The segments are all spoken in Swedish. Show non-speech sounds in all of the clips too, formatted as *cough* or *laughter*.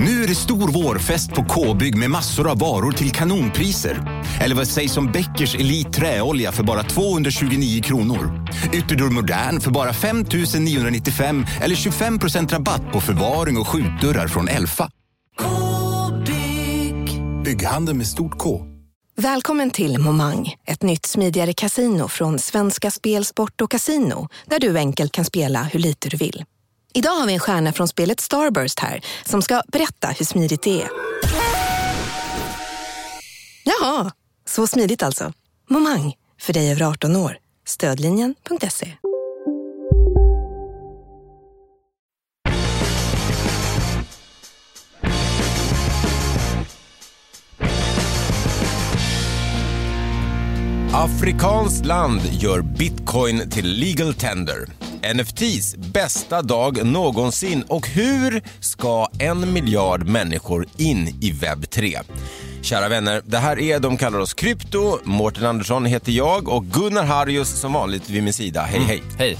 Nu är det stor vårfest på K-bygg med massor av varor till kanonpriser. Eller vad sägs om Bäckers Elite Träolja för bara 229 kronor? Ytterdörr Modern för bara 5 995 eller 25% rabatt på förvaring och skjutdörrar från Elfa. K-bygg. Bygghandel med stort K. Välkommen till Momang, ett nytt smidigare casino från Svenska Spel, Sport och Casino där du enkelt kan spela hur lite du vill. Idag har vi en stjärna från spelet Starburst här som ska berätta hur smidigt det är. Jaha, så smidigt alltså. Momang, för dig över 18 år. Stödlinjen.se. Afrikanskt land gör bitcoin till legal tender. NFTs bästa dag någonsin och hur ska en miljard människor in i webb 3? Kära vänner, det här är De kallar oss krypto. Mårten Andersson heter jag och Gunnar Harrius som vanligt vid min sida. Hej hej. Hej.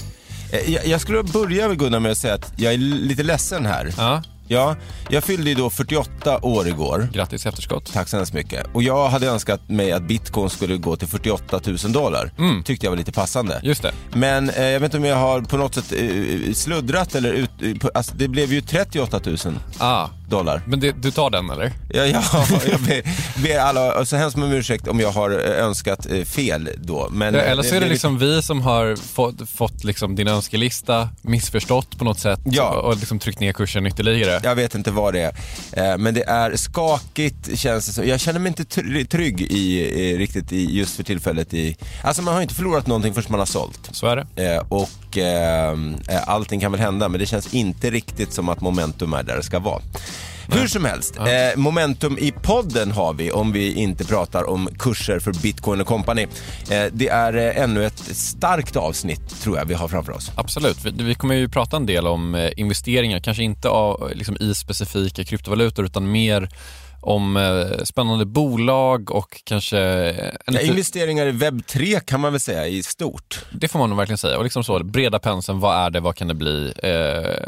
Eh, Jag, jag skulle börja med Gunnar med att säga att jag är lite ledsen här. Ja, Ja, jag fyllde ju då 48 år igår. grattis i efterskott. Tack så hemskt mycket. Och jag hade önskat mig att bitcoin skulle gå till 48 000 dollar. Mm. Tyckte jag var lite passande. Just det. Men eh, jag vet inte om jag har på något sätt eh, sluddrat eller ut, eh, alltså, det blev ju 38 000 Ah, dollar. men det, du tar den eller? Ja, ja, *laughs* jag ber, ber alla så hemskt om ursäkt om jag har eh, önskat eh, fel då. Men, Ja, eh, eller så är det blev liksom vi som har fått, fått liksom din önskelista missförstått på något sätt Ja. och liksom tryckt ner kursen ytterligare. Jag vet inte vad det är. Eh, Men det är skakigt känns det som. Jag känner mig inte tr- trygg i, i, riktigt i, just för tillfället. I, alltså man har inte förlorat någonting förrän man har sålt. Så är det. Eh, och eh, eh, allting kan väl hända men det känns inte riktigt som att momentum är där det ska vara. Hur som helst, eh, momentum i podden har vi om vi inte pratar om kurser för bitcoin och company. Eh, det är eh, ännu ett starkt avsnitt tror jag vi har framför oss. Absolut. Vi, vi kommer ju prata en del om eh, investeringar, kanske inte av, liksom, i specifika kryptovalutor utan mer om eh, spännande bolag och kanske... eh, Ja, lite, investeringar i webb 3 kan man väl säga i stort. det får man nog verkligen säga. Och liksom så, breda penseln, vad är det, vad kan det bli? Eh,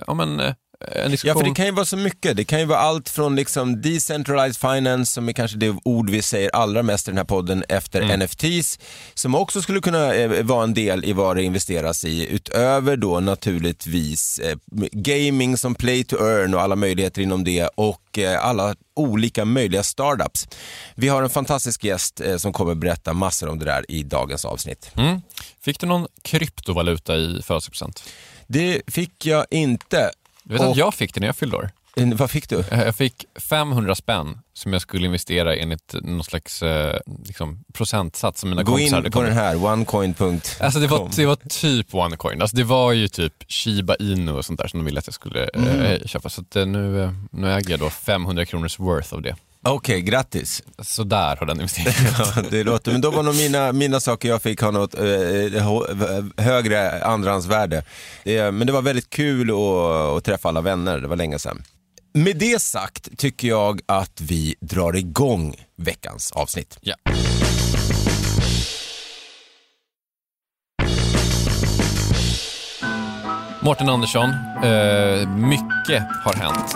ja, men, eh, en diskussion. Ja, för det kan ju vara så mycket. Det kan ju vara allt från liksom decentralized finance, som är kanske det ord vi säger allra mest i den här podden, efter Mm. NFTs, som också skulle kunna eh, vara en del i vad det investeras i, utöver då naturligtvis eh, gaming som play to earn och alla möjligheter inom det och eh, alla olika möjliga startups. Vi har en fantastisk gäst eh, som kommer berätta massor om det där i dagens avsnitt. Mm. Fick du någon kryptovaluta i födelsedagspresent? Det fick jag inte. Du vet Och- att jag fick det när jag fyllde år. Eh, Vad fick du? Eh, Jag fick 500 spänn som jag skulle investera enligt någon slags eh, liksom, procentsats som mina Gå kompisar in på den här, onecoin.com. Alltså det var, det var typ OneCoin. Alltså det var ju typ Shiba Inu och sånt där som de ville att jag skulle Mm. eh, köpa. Så att, eh, nu, nu äger jag då 500 kronors worth av det. Okej, grattis. Så där har den investeringen *laughs* Ja, det låter, men då var nog mina, mina saker jag fick ha något eh, hå- högre andrahandsvärde. Eh, men det var väldigt kul att, att träffa alla vänner, det var länge sedan. Med det sagt tycker jag att vi drar igång veckans avsnitt. Ja. Mårten Andersson, eh, mycket har hänt.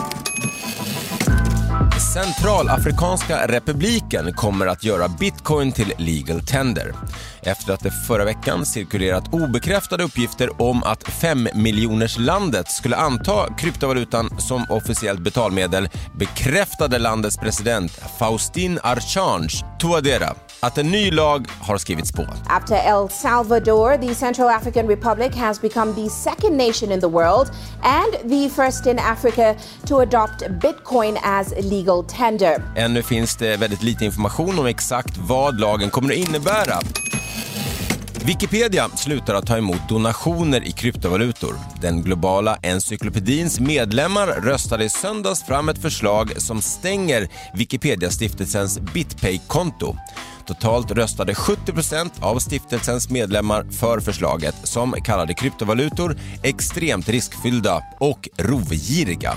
Centralafrikanska republiken kommer att göra bitcoin till legal tender. Efter att det förra veckan cirkulerat obekräftade uppgifter om att 5 miljoners landet skulle anta kryptovalutan som officiellt betalmedel bekräftade landets president Faustin Archange Touadera att en ny lag har skrivits på. After El Salvador, the Central African Republic has become the second nation in the world and the first in Africa to adopt Bitcoin as legal goaltender. Ännu finns det väldigt lite information om exakt vad lagen kommer att innebära. Wikipedia slutar att ta emot donationer i kryptovalutor. Den globala encyklopedins medlemmar röstade i söndags fram ett förslag som stänger Wikipedia-stiftelsens BitPay-konto. Totalt röstade 70% av stiftelsens medlemmar för förslaget som kallade kryptovalutor extremt riskfyllda och rovgiriga.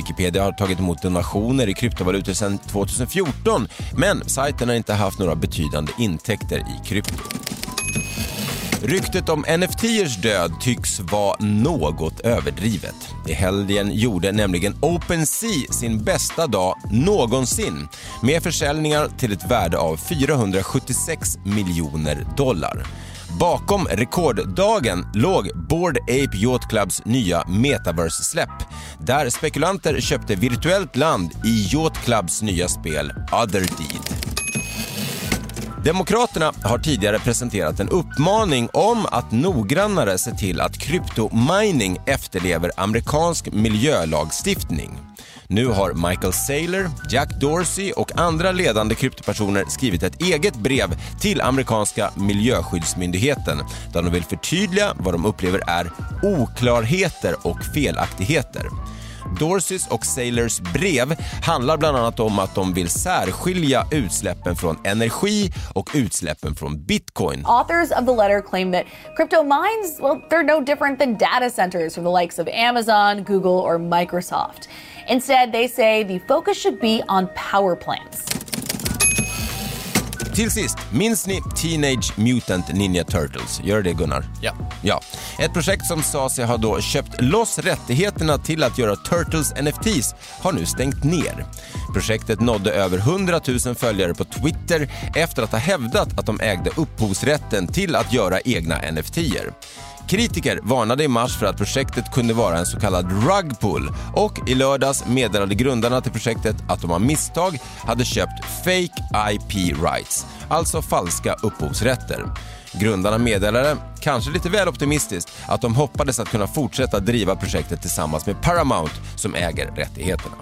Wikipedia har tagit emot donationer i kryptovalutor sedan 2014 men sajten har inte haft några betydande intäkter i krypto. Ryktet om NFTers död tycks vara något överdrivet. I helgen gjorde nämligen OpenSea sin bästa dag någonsin med försäljningar till ett värde av 476 miljoner dollar. Bakom rekorddagen låg Bored Ape Yacht Clubs nya Metaverse-släpp där spekulanter köpte virtuellt land i Yacht Clubs nya spel Other Deed. Demokraterna har tidigare presenterat en uppmaning om att noggrannare se till att kryptomining efterlever amerikansk miljölagstiftning. Nu har Michael Saylor, Jack Dorsey och andra ledande kryptopersoner skrivit ett eget brev till amerikanska miljöskyddsmyndigheten där de vill förtydliga vad de upplever är oklarheter och felaktigheter. Dorseys och Sailors brev handlar bland annat om att de vill särskilja utsläppen från energi och utsläppen från bitcoin. Authors of the letter claim that crypto mines, well, they're no different than data centers from the likes of Amazon, Google, or Microsoft. Instead, they say the focus should be on power plants. Till sist, minns ni Teenage Mutant Ninja Turtles? Gör det Gunnar? Ja. Ja. Ett projekt som sa sig ha då köpt loss rättigheterna till att göra Turtles NFTs har nu stängt ner. Projektet nådde över 100 000 följare på Twitter efter att ha hävdat att de ägde upphovsrätten till att göra egna NFTer. Kritiker varnade i mars för att projektet kunde vara en så kallad rug pull och i lördags meddelade grundarna till projektet att de av misstag hade köpt fake IP rights, alltså falska upphovsrätter. Grundarna meddelade, kanske lite väl optimistiskt, att de hoppades att kunna fortsätta driva projektet tillsammans med Paramount som äger rättigheterna.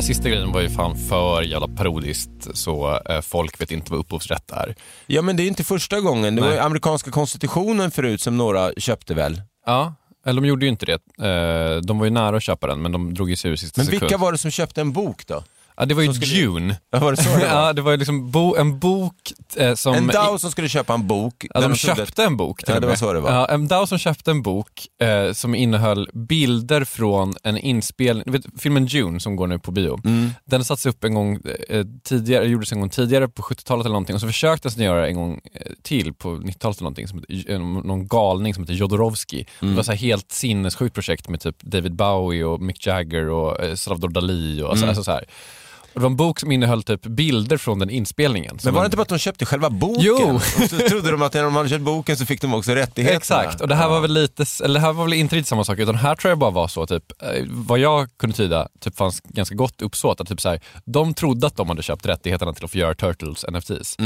Den sista grejen var ju fan för jävla parodiskt så eh, folk vet inte vad upphovsrätt är. Ja men det är inte första gången, det var ju amerikanska konstitutionen förut som några köpte väl? Ja, eller de gjorde ju inte det. Eh, de var ju nära att köpa den men de drog ju sig ur i sista Men sekund. vilka var det som köpte en bok då? Ja, det var ju Dune. Ja, var det så det *laughs* var? ja, det var ju liksom bo, en bok eh, som... En DAO som skulle köpa en bok. Ja, de köpte en bok till Ja, det var så det var. Ja, en DAO som köpte en bok eh, som innehöll bilder från en inspelning, vet, filmen Dune som går nu på bio. Mm. Den sattes upp en gång eh, tidigare, gjordes en gång tidigare på 70-talet eller någonting och så försökte den göra en gång eh, till på 90-talet eller någonting, som, någon galning som heter Jodorowsky. Mm. Det var så här helt sinnessjukt projekt med typ David Bowie och Mick Jagger och eh, Salvador Dalí och alltså, Mm. alltså så här. Och det var en bok som innehöll typ bilder från den inspelningen. Men var det inte bara att de köpte själva boken? Jo. Och så trodde de att när de hade köpt boken så fick de också rättigheterna. Exakt, och det här var väl lite, eller det här var väl inte riktigt samma sak, utan här tror jag bara var så, typ, eh, vad jag kunde tyda, typ fanns ganska gott uppsåt, att typ så här, de trodde att de hade köpt rättigheterna till att få göra Turtles NFTs.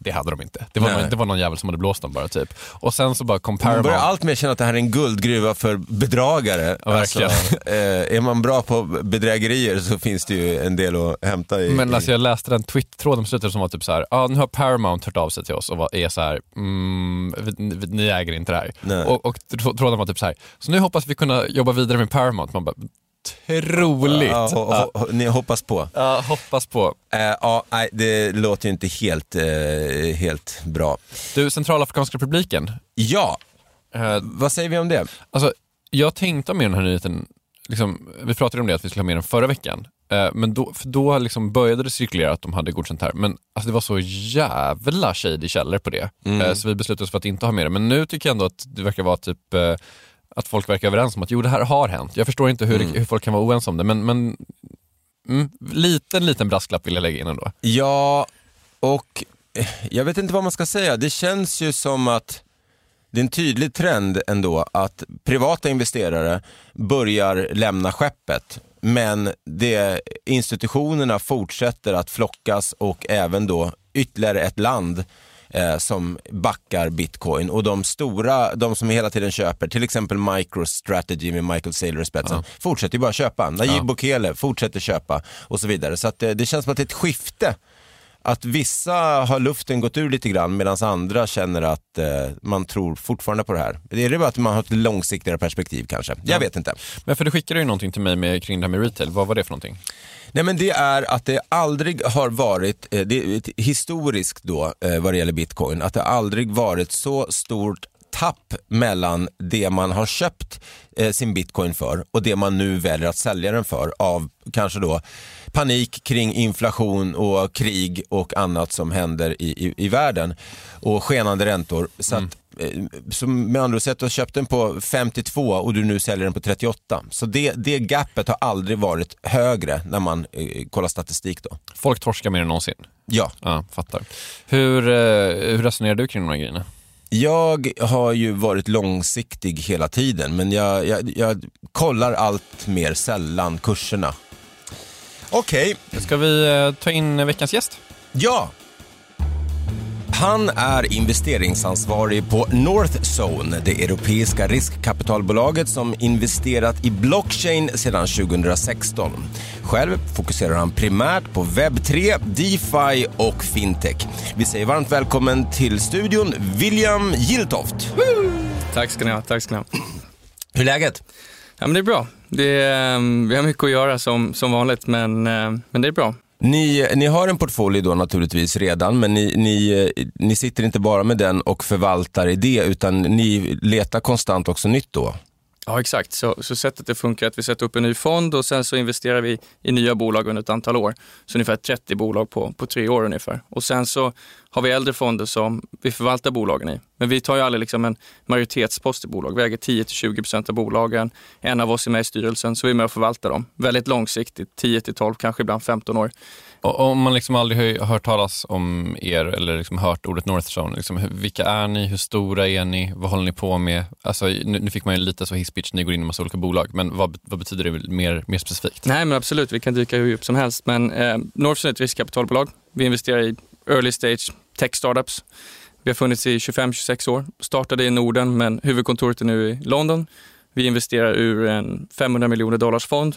Det hade de inte. Det var, någon, det var någon jävel som hade blåst dem bara typ. Och sen så bara kom Man Paramount. börjar allt mer känna att det här är en guldgruva för bedragare. Ja, verkligen. Alltså, eh, är man bra på bedrägerier så finns det ju en del att hämta i. Men alltså jag läste den Twitter-tråden på slutet som var typ så här, ja nu har Paramount hört av sig till oss och var, är så här, mm, vi, ni äger inte det här. Nej. Och, och tr- tråden var typ så här, så nu hoppas vi kunna jobba vidare med Paramount. Man bara, troligt. Ja, ho, ho, ho, ni hoppas på. Ja, hoppas på. Eh, ja, nej, det låter ju inte helt, eh, helt bra. Du, Centralafrikanska republiken. Ja, Eh, vad säger vi om det? alltså, jag tänkte med den här nyheten, liksom, vi pratade om det att vi skulle ha med den förra veckan. Eh, men då, för då liksom började det cirkulera att de hade godkänt här. Men alltså, det var så jävla shady källor på det. Eh, så vi beslutade oss för att inte ha med det. Men nu tycker jag ändå att det verkar vara typ att folk verkar överens om att jo, det här har hänt. Jag förstår inte hur, hur folk kan vara oense om det, men, men mm, liten, liten brasklapp vill jag lägga in ändå. Ja, och eh, jag vet inte vad man ska säga. Det känns ju som att det är en tydlig trend ändå att privata investerare börjar lämna skeppet. Men det, institutionerna fortsätter att flockas och även då ytterligare ett land eh, som backar bitcoin och de stora, de som hela tiden köper, till exempel MicroStrategy med Michael Saylor i spetsen, fortsätter ju bara köpa. Najib Ja. Bukele fortsätter köpa och så vidare. Så att, eh, det känns som att det är ett skifte att vissa har luften gått ur lite grann medan andra känner att eh, man tror fortfarande på det här. Är det bara att man har ett långsiktigare perspektiv kanske? Jag vet inte. Men för du skickade ju någonting till mig med, kring det här med retail. Vad var det för någonting? Nej men det är att det aldrig har varit, eh, det historiskt då eh, vad det gäller bitcoin, att det aldrig varit så stort tapp mellan det man har köpt eh, sin bitcoin för och det man nu väljer att sälja den för av kanske då panik kring inflation och krig och annat som händer i, i, i världen och skenande räntor. Så att, eh, så med andra sätt, du har köpt den på 52 och du nu säljer den på 38. Så det, det gapet har aldrig varit högre när man eh, kollar statistik då. Folk torskar mer än någonsin. Ja. Ja, fattar. Hur, eh, hur resonerar du kring de här grejerna? Jag har ju varit långsiktig hela tiden men jag, jag, jag kollar allt mer sällan kurserna. Okej, Ska vi eh, ta in veckans gäst? ja. Han är investeringsansvarig på Northzone, det europeiska riskkapitalbolaget som investerat i blockchain sedan 2016. Själv fokuserar han primärt på webb3, DeFi och fintech. Vi säger varmt välkommen till studion, William Giltoft. Tack ska ni ha. Tack ska ni ha. Hur är läget? Ja, men det är bra. Det är, ehm, vi har mycket att göra som, som vanligt, men, eh, men det är bra. Ni, ni har en portfölj då naturligtvis redan, men ni, ni, ni sitter inte bara med den och förvaltar i det, utan ni letar konstant också nytt då? Ja, exakt. Så, så sättet det funkar är att vi sätter upp en ny fond och sen så investerar vi i nya bolag under ett antal år. Så ungefär 30 bolag på, på tre år ungefär. Och sen så har vi äldre fonder som vi förvaltar bolagen i. Men vi tar ju aldrig liksom en majoritetspost i bolag. Vi äger 10-20% av bolagen. En av oss är med i styrelsen, så vi är med och förvaltar dem. Väldigt långsiktigt, 10-12, kanske ibland 15 år. Och om man liksom aldrig har hört talas om er eller liksom hört ordet Northzone, liksom, vilka är ni, hur stora är ni, vad håller ni på med? Alltså, nu, nu fick man ju lite så hisspitch, ni går in i massa olika bolag, men vad, vad betyder det mer, mer specifikt? Nej, men absolut. Vi kan dyka hur djupt som helst. Men eh, Northzone är ett riskkapitalbolag. Vi investerar i early stage tech startups. Vi har funnits i 25-26 år. Startade i Norden, men huvudkontoret är nu i London. Vi investerar ur en 500 miljoner dollars fond.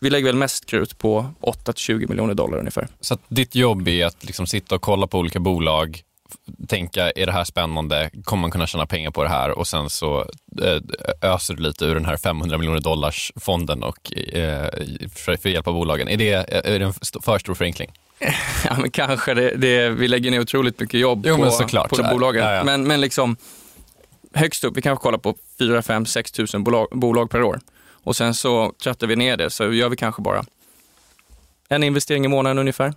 Vi lägger väl mest krut på 8-20 miljoner dollar ungefär. Så att ditt jobb är att liksom sitta och kolla på olika bolag, tänka, är det här spännande? Kommer man kunna tjäna pengar på det här? Och sen så eh, öser du lite ur den här 500 miljoner dollars fonden och, eh, för, för att hjälpa bolagen. Är det, är det en för stor förenkling? *laughs* Ja, men kanske. Det, det, vi lägger ner otroligt mycket jobb Jo, på, såklart. på de bolagen. ja, ja. Men, men liksom högst upp, vi kanske kollar på 4, 5, 6 tusen bolag, bolag per år. Och sen så trattar vi ner det, så gör vi kanske bara en investering i månaden ungefär.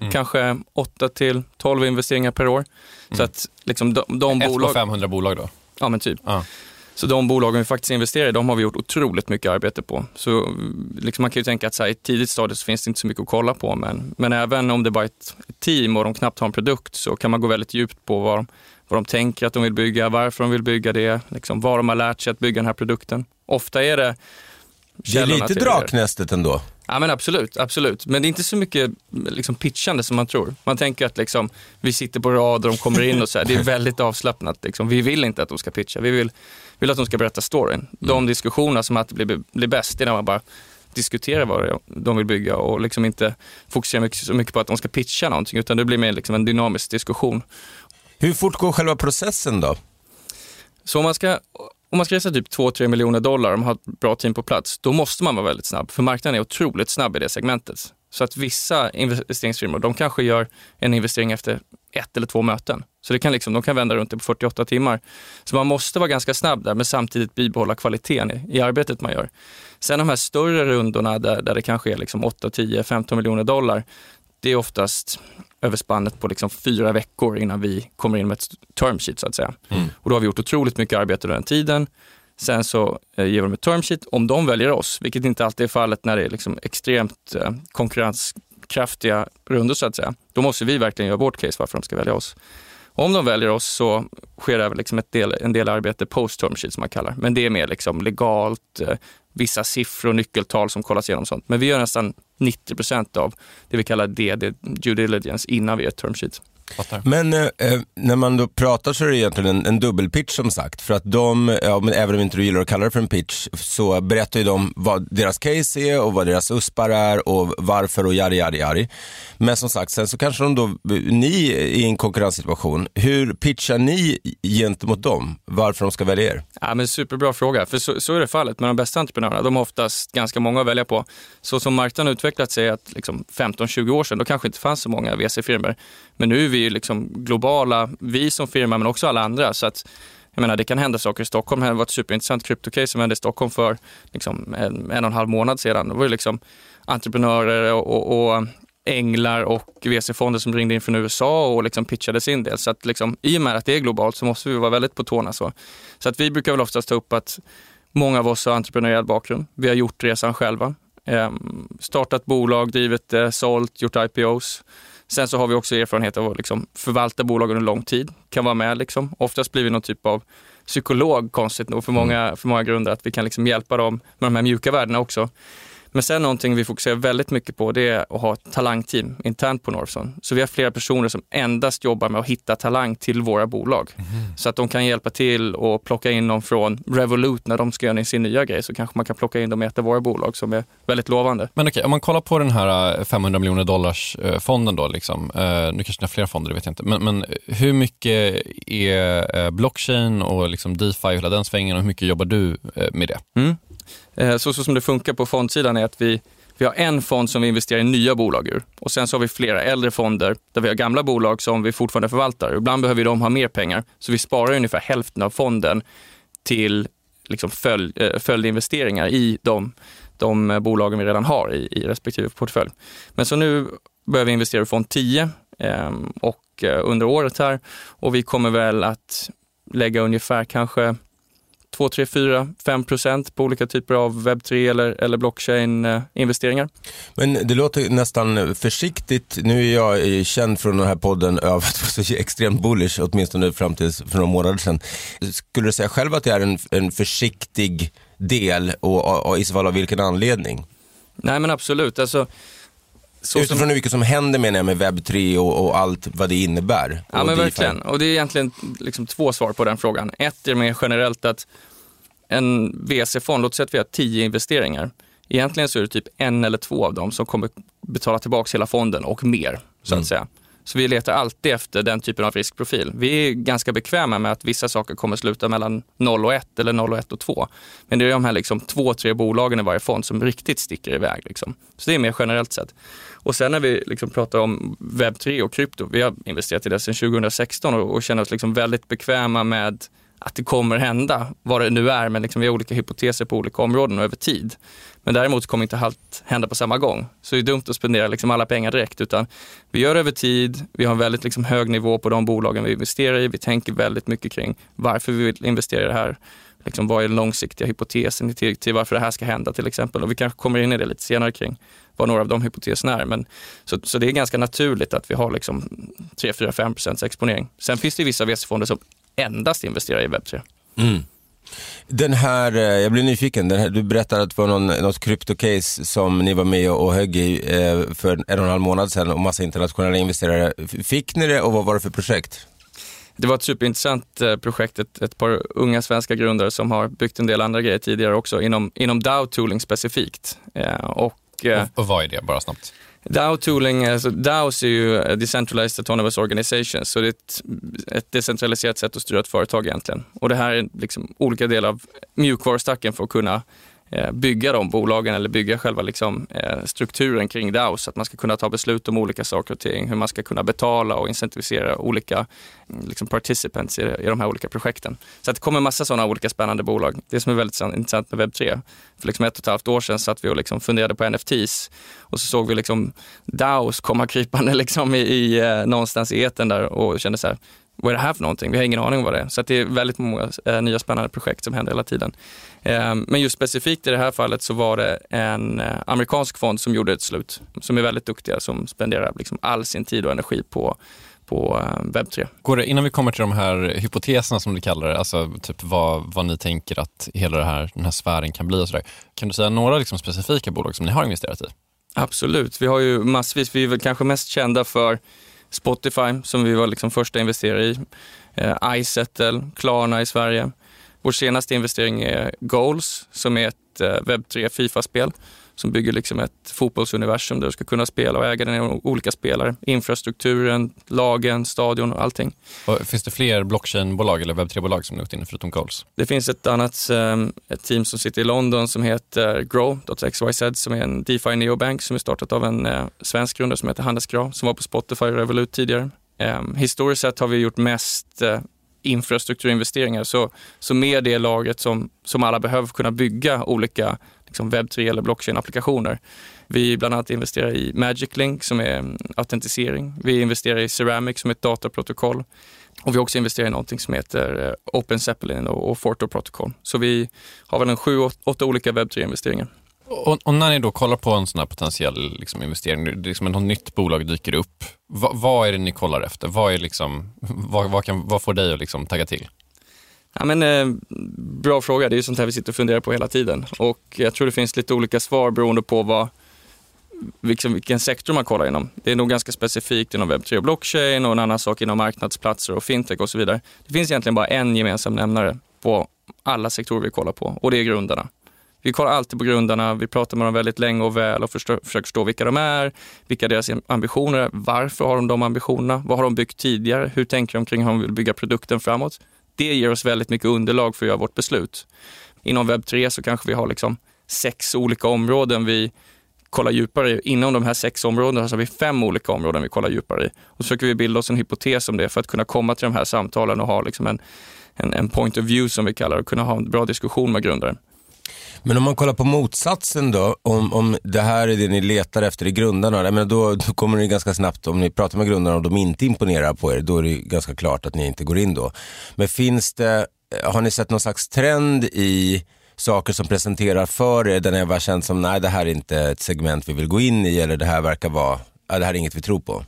Mm. Kanske 8 till 12 investeringar per år. Så att liksom de, de Ett på bolag... 500 bolag då? Ja, men typ. Ja. Så de bolagen vi faktiskt investerar i, de har vi gjort otroligt mycket arbete på. Så mm, liksom man kan ju tänka att så här, i ett tidigt stadie så finns det inte så mycket att kolla på, men, men även om det bara är ett, ett team och de knappt har en produkt så kan man gå väldigt djupt på vad de, vad de tänker att de vill bygga, varför de vill bygga det, liksom vad de har lärt sig att bygga den här produkten. Ofta är det Det är lite draknästet ändå. Ja men absolut, absolut. Men det är inte så mycket liksom, pitchande som man tror. Man tänker att liksom, vi sitter på rad och de kommer in och så här. Det är *laughs* väldigt avslappnat. Liksom. Vi vill inte att de ska pitcha, vi vill, vill att de ska berätta storyn. De diskussionerna som alltid blir, blir bäst, det är när man bara diskuterar vad de vill bygga och liksom inte fokuserar mycket, så mycket på att de ska pitcha någonting, utan det blir mer liksom en dynamisk diskussion. Hur fort går själva processen då? Så om man ska, om man ska resa typ 2-3 miljoner dollar och man har ett bra team på plats, då måste man vara väldigt snabb. För marknaden är otroligt snabb i det segmentet. Så att vissa investeringsfirmor, de kanske gör en investering efter ett eller två möten. Så det kan liksom, de kan vända runt det på 48 timmar. Så man måste vara ganska snabb där, men samtidigt bibehålla kvaliteten i, i arbetet man gör. Sen de här större rundorna där, där det kanske är liksom 8, 10, 15 miljoner dollar, det är oftast över spannet på liksom fyra veckor innan vi kommer in med ett term sheet så att säga. Och då har vi gjort otroligt mycket arbete under den tiden. Sen så eh, ger vi dem ett term sheet. Om de väljer oss, vilket inte alltid är fallet när det är liksom extremt eh, konkurrenskraftiga rundor så att säga, då måste vi verkligen göra vårt case varför de ska välja oss. Om de väljer oss så sker det liksom del, en del arbete post term sheet som man kallar. Men det är mer liksom legalt, eh, vissa siffror och nyckeltal som kollas igenom sånt. Men vi gör nästan 90 procent av det vi kallar DD, due diligence, innan vi gör ett term sheet. Fattar. Men eh, eh, när man då pratar så är det egentligen en, en dubbelpitch som sagt. För att de, ja, men även om inte du gillar att kalla det för en pitch, så berättar ju de vad deras case är och vad deras uspar är och varför och jari jari jari. Men som sagt, sen så kanske de då, ni i en konkurrenssituation, hur pitchar ni gentemot dem? Varför de ska välja er? Ja, men superbra fråga, för så, så är det fallet med de bästa entreprenörerna. De har oftast ganska många att välja på. Så som marknaden utvecklat sig att liksom 15-20 år sedan, då kanske inte fanns så många VC-firmor. Men nu är vi ju liksom globala, vi som firma men också alla andra. Så att, jag menar, det kan hända saker i Stockholm. Det var ett superintressant kryptocase som hände i Stockholm för liksom, en, en och en halv månad sedan. Det var ju liksom entreprenörer och, och, och änglar och VC-fonder som ringde in från USA och liksom pitchade sin del. Så att liksom, i och med att det är globalt så måste vi vara väldigt på tårna. Så, så att vi brukar väl oftast ta upp att många av oss har entreprenöriell bakgrund. Vi har gjort resan själva. Eh, startat bolag, drivit det, sålt, gjort IPOs. Sen så har vi också erfarenhet av att liksom förvalta bolag under lång tid. Kan vara med liksom. Oftast blir vi någon typ av psykolog, konstigt nog, för många, för många grunder. Att vi kan liksom hjälpa dem med de här mjuka värdena också. Men sen någonting vi fokuserar väldigt mycket på det är att ha ett talangteam internt på Northson. Så vi har flera personer som endast jobbar med att hitta talang till våra bolag. Mm. Så att de kan hjälpa till och plocka in dem från Revolut när de ska göra sin nya grej så kanske man kan plocka in dem i ett av våra bolag som är väldigt lovande. Men okej, om man kollar på den här 500 eh, miljoner dollars eh, fonden då, liksom. Eh, nu kanske det är flera fonder, det vet jag inte. Men, men hur mycket är blockchain och liksom DeFi och hela den svängen och hur mycket jobbar du med det? Mm. Eh, så, så som det funkar på fondsidan är att vi, vi har en fond som vi investerar i nya bolag ur och sen så har vi flera äldre fonder där vi har gamla bolag som vi fortfarande förvaltar. Ibland behöver de ha mer pengar, så vi sparar ungefär hälften av fonden till liksom följ, eh, följdinvesteringar i de, de eh, bolagen vi redan har i, i respektive portfölj. Men så nu börjar vi investera i fond 10 ehm, eh, och under året här och vi kommer väl att lägga ungefär kanske 2, 3, 4, 5 procent på olika typer av webb3 eller, eller blockchain-investeringar. Men det låter nästan försiktigt. Nu är jag känd från den här podden av att vara så extremt bullish, åtminstone fram till för några månader sedan. Skulle du säga själv att det är en, en försiktig del och, och, och i så fall av vilken anledning? Nej men absolut. Alltså, så Utifrån som... hur mycket som händer menar jag med webb3 och, och, allt vad det innebär. Ja men verkligen. Och det är egentligen liksom två svar på den frågan. Ett är mer generellt att en VC-fond, låt säga att vi har tio investeringar. Egentligen så är det typ en eller två av dem som kommer betala tillbaka hela fonden och mer, så att mm. säga. Så vi letar alltid efter den typen av riskprofil. Vi är ganska bekväma med att vissa saker kommer sluta mellan 0 och 1 eller 0 och 1 och 2. Men det är de här liksom två, tre bolagen i varje fond som riktigt sticker iväg. Liksom. Så det är mer generellt sett. Och sen när vi liksom pratar om webb3 och krypto, vi har investerat i det sedan 2016 och, och känner oss liksom väldigt bekväma med att det kommer hända, vad det nu är, men liksom vi har olika hypoteser på olika områden och över tid. Men däremot kommer inte allt hända på samma gång. Så det är dumt att spendera liksom alla pengar direkt, utan vi gör det över tid, vi har en väldigt liksom hög nivå på de bolagen vi investerar i, vi tänker väldigt mycket kring varför vi vill investera i det här. Liksom, vad är den långsiktiga hypotesen till, till varför det här ska hända till exempel? Och vi kanske kommer in i det lite senare kring vad några av de hypoteserna är. Men, så, så det är ganska naturligt att vi har liksom 3, 4, 5 procents exponering. Sen finns det vissa VC-fonder som endast investerar i webb3. Mm. Den här, eh, jag blir nyfiken, här, du berättade att det var någon, något kryptocase som ni var med och högg i eh, för en och en halv månad sedan och massa internationella investerare. Fick ni det och vad var det för projekt? Det var ett superintressant eh, projekt, ett, ett par unga svenska grundare som har byggt en del andra grejer tidigare också inom, inom DAO-tooling specifikt. och, och, och vad är det, bara snabbt? DAO-tooling, alltså DAOs är ju Decentralized Autonomous Organizations, så det är ett, ett decentraliserat sätt att styra ett företag egentligen. Och det här är liksom olika delar av mjukvarustacken för att kunna Eh, bygga de bolagen eller bygga själva liksom, eh, strukturen kring DAO så att man ska kunna ta beslut om olika saker och ting, hur man ska kunna betala och incentivisera olika mm, liksom, participants i, i de här olika projekten. Så att det kommer massa sådana olika spännande bolag. Det som är väldigt intressant med webb3, för liksom ett och ett halvt år sedan satt vi och liksom funderade på NFTs och så såg vi liksom DAOs komma krypande *laughs* liksom i, i, eh, någonstans i eten där och kände så här, vad är det här för någonting? Vi har ingen aning om vad det är. Så det är väldigt många eh, nya spännande projekt som händer hela tiden. Eh, men just specifikt i det här fallet så var det en eh, amerikansk fond som gjorde ett slut, som är väldigt duktiga, som spenderar liksom all sin tid och energi på på eh, webb3. Går det, innan vi kommer till de här hypoteserna som du kallar det, alltså typ vad, vad ni tänker att hela här, den här sfären kan bli och sådär. Kan du säga några liksom specifika bolag som ni har investerat i? Absolut, vi har ju massvis. Vi är väl kanske mest kända för Spotify som vi var liksom första investerare i, eh, iSettle, Klarna i Sverige. Vår senaste investering är Goals som är ett eh, webb3 Fifa-spel som bygger liksom ett fotbollsuniversum där du ska kunna spela och äga dina olika spelare. Infrastrukturen, lagen, stadion och allting. Och finns det fler blockchainbolag eller webb3-bolag som ni gått in förutom Goals? Det finns ett annat um, ett team som sitter i London som heter Grow.xyz som är en DeFi neobank som är startat av en uh, svensk grundare som heter Hannes Grau som var på Spotify och Revolut tidigare. Um, historiskt sett har vi gjort mest uh, infrastrukturinvesteringar. Så, så med det lagret som, som alla behöver kunna bygga olika liksom webb3 eller blockchain-applikationer. Vi bland annat investerar i Magic Link som är autentisering. Vi investerar i Ceramic som är ett dataprotokoll. Och vi också investerar i någonting som heter eh, Open Zeppelin och, Forto Protocol. Så vi har väl en sju, åtta olika web3-investeringar. Och, och, när ni då kollar på en sån här potentiell liksom, investering, det liksom något nytt bolag dyker upp, vad, vad är det ni kollar efter? Vad, är liksom, vad, vad, kan, vad får dig att liksom tagga till? Ja, men, eh, bra fråga, det är ju sånt här vi sitter och funderar på hela tiden. Och jag tror det finns lite olika svar beroende på vad, liksom, vilken sektor man kollar inom. Det är nog ganska specifikt inom webb3 och blockchain och en annan sak inom marknadsplatser och fintech och så vidare. Det finns egentligen bara en gemensam nämnare på alla sektorer vi kollar på och det är grundarna. Vi kollar alltid på grundarna, vi pratar med dem väldigt länge och väl och förstör, försöker förstå vilka de är, vilka deras ambitioner är, varför har de de ambitionerna, vad har de byggt tidigare, hur tänker de kring hur de vill bygga produkten framåt. Det ger oss väldigt mycket underlag för att göra vårt beslut. Inom webb3 så kanske vi har liksom sex olika områden vi kollar djupare i. Inom de här sex områdena så har vi fem olika områden vi kollar djupare i. Och så försöker vi bilda oss en hypotes om det för att kunna komma till de här samtalen och ha liksom en, en, en point of view som vi kallar det och kunna ha en bra diskussion med grundaren. Men om man kollar på motsatsen då, om, om det här är det ni letar efter i grundarna, då, då kommer det ganska snabbt, om ni pratar med grundarna och de inte imponerar på er, då är det ganska klart att ni inte går in då. Men finns det, har ni sett någon slags trend i saker som presenterar för er, där ni har känt som, nej det här är inte ett segment vi vill gå in i, eller det här verkar vara, det här är inget vi tror på?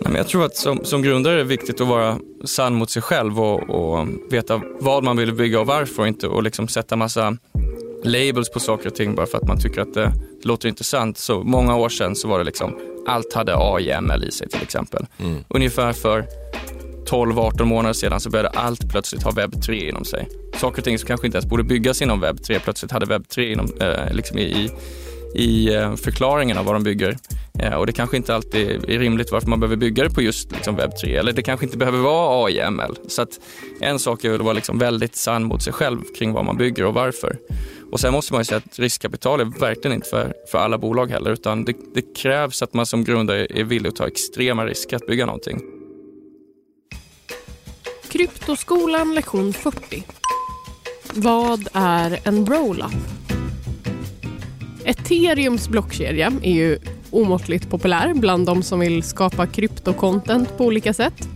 Nej, men jag tror att som, som grundare är det viktigt att vara sann mot sig själv och, och veta vad man vill bygga och varför och inte och liksom sätta massa labels på saker och ting bara för att man tycker att det låter intressant. Så många år sedan så var det liksom, allt hade AIML i sig till exempel. Mm. Ungefär för 12-18 månader sedan så började allt plötsligt ha webb 3 inom sig. Saker och ting som kanske inte ens borde byggas inom webb 3 plötsligt hade webb 3 inom, eh, liksom i, i eh, förklaringen av vad de bygger. Eh, och det kanske inte alltid är rimligt varför man behöver bygga det på just liksom webb 3 eller det kanske inte behöver vara AIML. Så att en sak är att vara liksom väldigt sann mot sig själv kring vad man bygger och varför. Och sen måste man ju säga att riskkapital är verkligen inte för, för alla bolag heller, utan det, det krävs att man som grundare är villig att ta extrema risker att bygga någonting. Kryptoskolan lektion 40. Vad är en roll-up? Ethereums blockkedja är ju omåttligt populär bland de som vill skapa kryptocontent på olika sätt.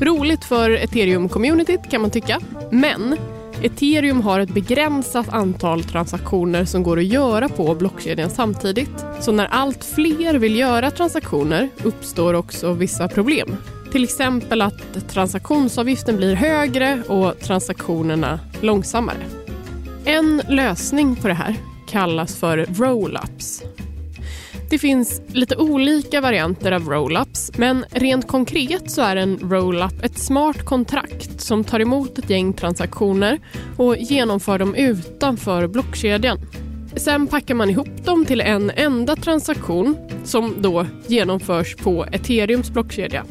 Roligt för ethereum-communityt kan man tycka, men Ethereum har ett begränsat antal transaktioner som går att göra på blockkedjan samtidigt. Så när allt fler vill göra transaktioner uppstår också vissa problem. Till exempel att transaktionsavgiften blir högre och transaktionerna långsammare. En lösning på det här kallas för roll-ups. Det finns lite olika varianter av roll-ups men rent konkret så är en roll-up ett smart kontrakt som tar emot ett gäng transaktioner och genomför dem utanför blockkedjan. Sen packar man ihop dem till en enda transaktion som då genomförs på Ethereums blockkedja.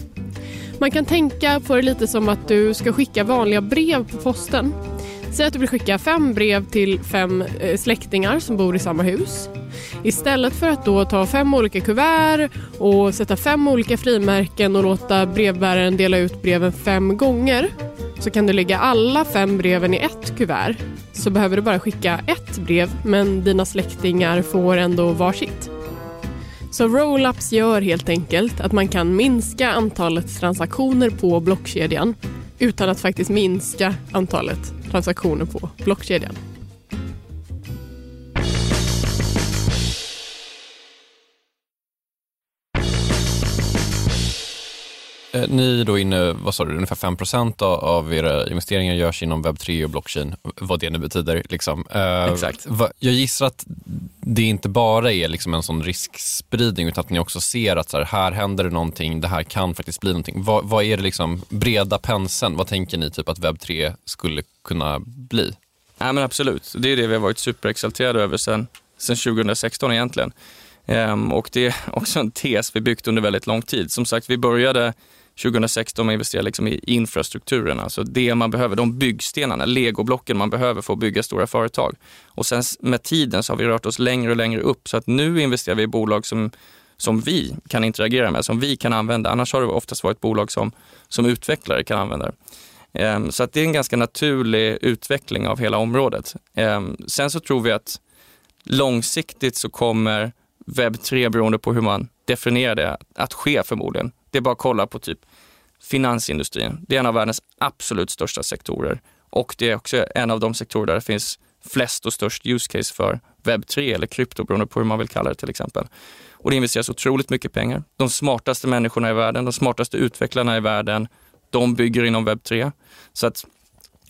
Man kan tänka på det lite som att du ska skicka vanliga brev på posten. Säg att du vill skicka fem brev till fem eh, släktingar som bor i samma hus. Istället för att då ta fem olika kuvert och sätta fem olika frimärken och låta brevbäraren dela ut breven fem gånger så kan du lägga alla fem breven i ett kuvert. Så behöver du bara skicka ett brev men dina släktingar får ändå varsitt. Så roll-ups gör helt enkelt att man kan minska antalet transaktioner på blockkedjan utan att faktiskt minska antalet transaktioner på blockkedjan. Ni är då inne, vad sa du, ungefär 5 av, era investeringar görs inom webb 3 och blockchain, vad det nu betyder. Liksom. Eh, Exakt. Jag gissar att det inte bara är liksom en sån riskspridning utan att ni också ser att så här, här händer det någonting, det här kan faktiskt bli någonting. Vad, vad är det liksom, breda penseln, vad tänker ni typ att webb 3 skulle kunna bli? Ja, men absolut. Det är det vi har varit superexalterade över sen, sen 2016 egentligen. Ehm, och det är *laughs* också en tes vi byggt under väldigt lång tid. Som sagt, vi började 2016 med att investera liksom i infrastrukturen, alltså det man behöver, de byggstenarna, legoblocken man behöver för att bygga stora företag. Och sen med tiden så har vi rört oss längre och längre upp, så att nu investerar vi i bolag som, som vi kan interagera med, som vi kan använda. Annars har det oftast varit bolag som, som utvecklare kan använda. Ehm, Så att det är en ganska naturlig utveckling av hela området. Ehm, Sen så tror vi att långsiktigt så kommer webb 3, beroende på hur man definierar det, att ske förmodligen. Det är bara att kolla på typ finansindustrin. Det är en av världens absolut största sektorer och det är också en av de sektorer där det finns flest och störst use case för webb 3 eller krypto, beroende på hur man vill kalla det till exempel. Och det investeras otroligt mycket pengar. De smartaste människorna i världen, de smartaste utvecklarna i världen, de bygger inom webb 3. Så att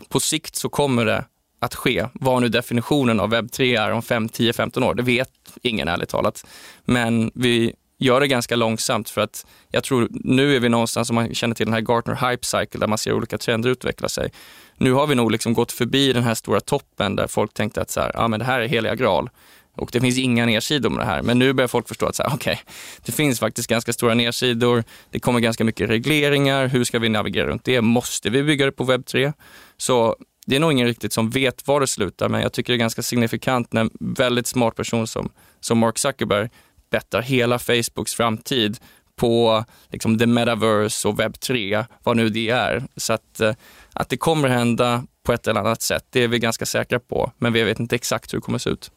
på sikt så kommer det att ske. Vad nu definitionen av webb 3 är om 5, 10, 15 år, det vet ingen ärligt talat. Men vi gör det ganska långsamt för att jag tror nu är vi någonstans, om man känner till den här Gartner Hype Cycle där man ser olika trender utveckla sig. Nu har vi nog liksom gått förbi den här stora toppen där folk tänkte att så här, ah, men det här är heliga graal. Och det finns inga nedsidor med det här. Men nu börjar folk förstå att så här, okej, det finns faktiskt ganska stora nedsidor. Det kommer ganska mycket regleringar. Hur ska vi navigera runt det? Måste vi bygga det på webb 3? Så det är nog ingen riktigt som vet var det slutar, men jag tycker det är ganska signifikant när en väldigt smart person som, som Mark Zuckerberg bettar hela Facebooks framtid på liksom, the metaverse och webb 3, vad nu det är. Så att, eh, att det kommer hända på ett eller annat sätt, det är vi ganska säkra på, men vi vet inte exakt hur det kommer se ut.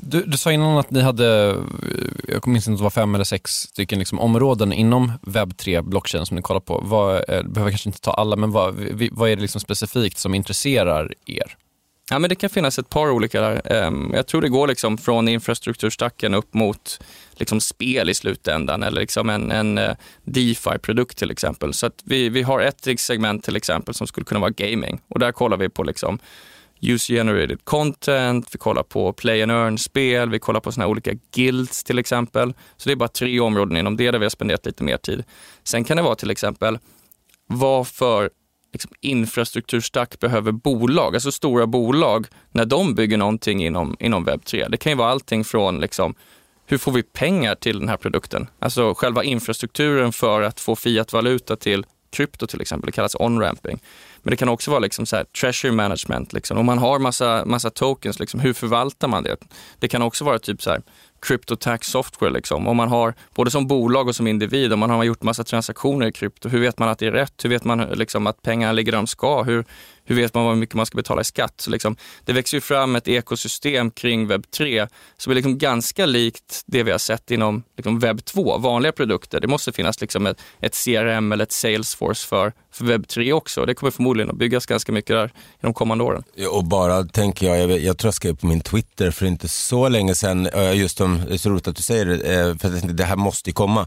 Du, du sa innan att ni hade, jag minns inte om det var fem eller sex stycken liksom områden inom webb 3 blockchain som ni kollar på. Vad, eh, behöver kanske inte ta alla, men vad, vi- vad är det liksom specifikt som intresserar er? Ja, men det kan finnas ett par olika där. Ehm, jag tror det går liksom från infrastrukturstacken upp mot liksom spel i slutändan eller liksom en, en eh, DeFi-produkt till exempel. Så att vi, vi har ett segment till exempel som skulle kunna vara gaming och där kollar vi på liksom user-generated content, vi kollar på play and earn-spel, vi kollar på såna här olika guilds till exempel. Så det är bara tre områden inom det där vi har spenderat lite mer tid. Sen kan det vara till exempel vad för liksom, infrastrukturstack behöver bolag, alltså stora bolag, när de bygger någonting inom, inom webb 3. Det kan ju vara allting från liksom, hur får vi pengar till den här produkten? Alltså själva infrastrukturen för att få fiat-valuta till krypto till exempel, det kallas on-ramping. Men det kan också vara liksom så här, treasure management. Liksom. Om man har massa, massa tokens, liksom, hur förvaltar man det? Det kan också vara typ så här, crypto tax software. Liksom. Om man har, både som bolag och som individ, om man har gjort massa transaktioner i krypto, hur vet man att det är rätt? Hur vet man liksom, att pengarna ligger där de ska? Hur, hur vet man hur mycket man ska betala i skatt? Så liksom, det växer ju fram ett ekosystem kring webb 3 som är liksom ganska likt det vi har sett inom liksom webb 2, vanliga produkter. Det måste finnas liksom ett, ett CRM eller ett Salesforce för, för webb 3 också. Det kommer förmodligen att byggas ganska mycket där i de kommande åren. Och bara tänker jag, jag, jag tror jag skrev på min Twitter för inte så länge sedan, just om, det är så roligt att du säger det, eh, för det här måste ju komma.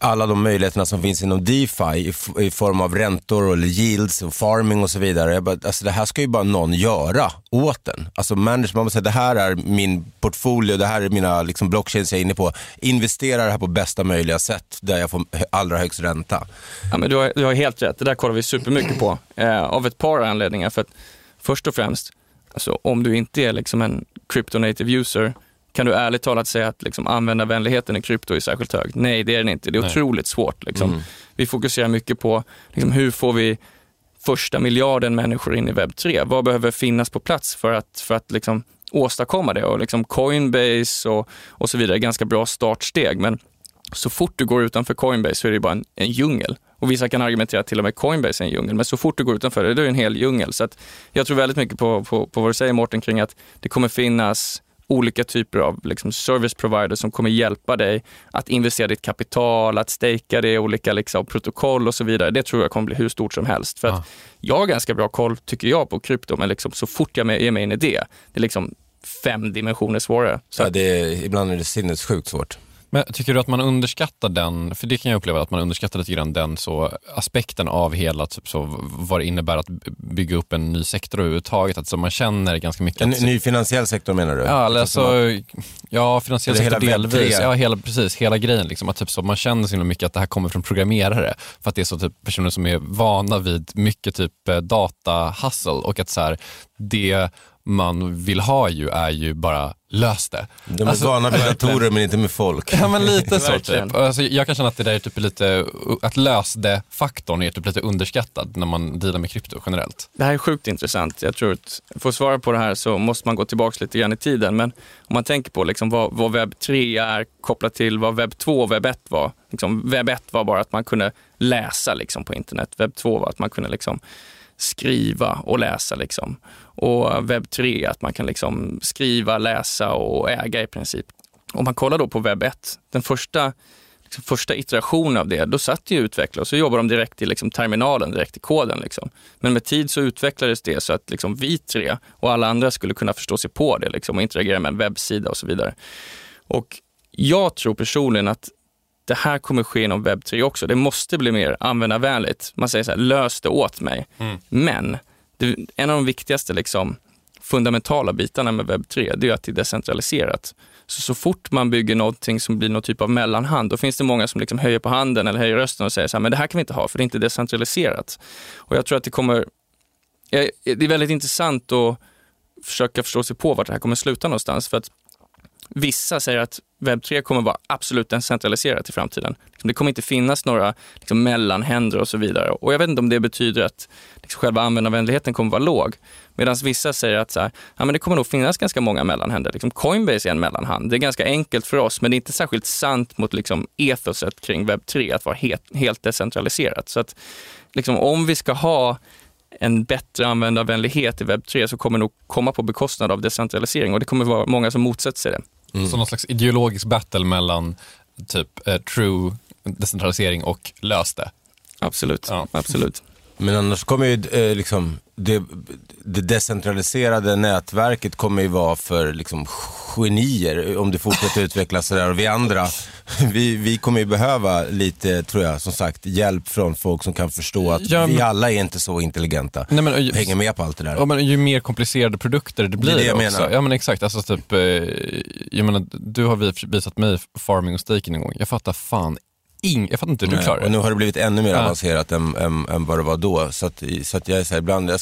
Alla de möjligheterna som finns inom DeFi i, form av räntor eller yields och farming och så vidare. Jag bara, alltså det här ska ju bara någon göra åt den. Alltså management, man måste säga det här är min portfolio, det här är mina liksom, blockchains jag är inne på. Investera det här på bästa möjliga sätt där jag får allra högst ränta. Ja, men du, har, du har helt rätt. Det där kollar vi supermycket på eh, av ett par anledningar. För att först och främst, alltså, om du inte är liksom en crypto native user, kan du ärligt talat säga att liksom, användarvänligheten i krypto är särskilt hög? Nej, det är den inte. Det är Nej. otroligt svårt. Liksom. Vi fokuserar mycket på liksom, hur får vi första miljarden människor in i webb 3? Vad behöver finnas på plats för att, för att liksom, åstadkomma det? Och liksom Coinbase och, och så vidare är ganska bra startsteg. Men så fort du går utanför Coinbase så är det bara en, en djungel. Och vissa kan argumentera att till och med Coinbase är en djungel, men så fort du går utanför det, då är det en hel djungel. Så att jag tror väldigt mycket på, på, på vad du säger Mårten kring att det kommer finnas olika typer av liksom, service providers som kommer hjälpa dig att investera ditt kapital, att stejka det i olika liksom, protokoll och så vidare. Det tror jag kommer bli hur stort som helst. För att jag har ganska bra koll, tycker jag, på krypto, men liksom, så fort jag ger mig in i det, det är liksom fem dimensioner svårare. Så att, det är, ibland är det sinnessjukt svårt. Men tycker du att man underskattar den, för det kan jag uppleva att man underskattar lite grann den så aspekten av hela, typ så, vad det innebär att bygga upp en ny sektor överhuvudtaget. Alltså man känner ganska mycket. En att, ny finansiell sektor menar du? Ja, alltså, ja finansiell Eller sektor hela Web3. delvis. Ja, hela, precis. Hela grejen. Liksom, att typ så, man känner så himla mycket att det här kommer från programmerare. För att det är så typ, personer som är vana vid mycket typ eh, data-hustle och att så här, det man vill ha ju är ju bara lös det. De är Alltså, vana *laughs* vid datorer men inte med folk. Ja men lite så typ. Alltså, jag kan känna att det där är typ lite, att lösde faktorn är typ lite underskattad när man dealar med krypto generellt. Det här är sjukt intressant. Jag tror att för att svara på det här så måste man gå tillbaka lite grann i tiden. Men om man tänker på liksom vad, vad webb 3 är kopplat till vad webb 2 och webb 1 var. Liksom, webb 1 var bara att man kunde läsa liksom, på internet. Webb 2 var att man kunde liksom, skriva och läsa. Liksom. Och webb 3 att man kan liksom, skriva, läsa och äga i princip. Om man kollar då på webb 1, den första liksom första iterationen av det, då satt ju utvecklare och så jobbade de direkt i liksom terminalen, direkt i koden. Liksom. Men med tid så utvecklades det så att liksom vi tre och alla andra skulle kunna förstå sig på det liksom, och interagera med en webbsida och så vidare. Och jag tror personligen att det här kommer ske inom webb 3 också. Det måste bli mer användarvänligt. Man säger så här, lös det åt mig. Men det, en av de viktigaste liksom, fundamentala bitarna med webb 3, det är att det är decentraliserat. Så, så fort man bygger någonting som blir någon typ av mellanhand, då finns det många som liksom höjer på handen eller höjer rösten och säger så här, men det här kan vi inte ha för det är inte decentraliserat. Och jag tror att det kommer, eh, det är väldigt intressant att försöka förstå sig på vart det här kommer sluta någonstans. För att Vissa säger att webb 3 kommer vara absolut decentraliserat i framtiden. Liksom, det kommer inte finnas några liksom, mellanhänder och så vidare. Och jag vet inte om det betyder att liksom, själva användarvänligheten kommer vara låg. Medan vissa säger att så här, ja, men det kommer nog finnas ganska många mellanhänder. Liksom, Coinbase är en mellanhand. Det är ganska enkelt för oss, men det är inte särskilt sant mot liksom, ethoset kring webb 3 att vara helt, helt decentraliserat. Så att liksom, om vi ska ha en bättre användarvänlighet i webb 3 så kommer det nog komma på bekostnad av decentralisering och det kommer vara många som motsätter sig det. Så någon slags ideologisk battle mellan typ eh, true decentralisering och lös det. Absolut. Ja. Absolut. Men annars kommer ju eh, liksom, det, det decentraliserade nätverket kommer ju vara för liksom, genier om det fortsätter utvecklas sådär. Och vi andra, vi, vi kommer ju behöva lite, tror jag, som sagt, hjälp från folk som kan förstå att Ja, vi men- alla är inte så intelligenta. Nej, men, och hänger med på allt det där. Ja, men ju mer komplicerade produkter det blir det jag också. menar. Ja men exakt, alltså typ, eh, jag menar, du har vis- visat mig farming och staking en gång. Jag fattar fan ing, jag fattar inte hur du klarar och nu det. har det blivit ännu mer Ja. avancerat än, än, än vad det var då. Så att, så att jag är så här, ibland, jag,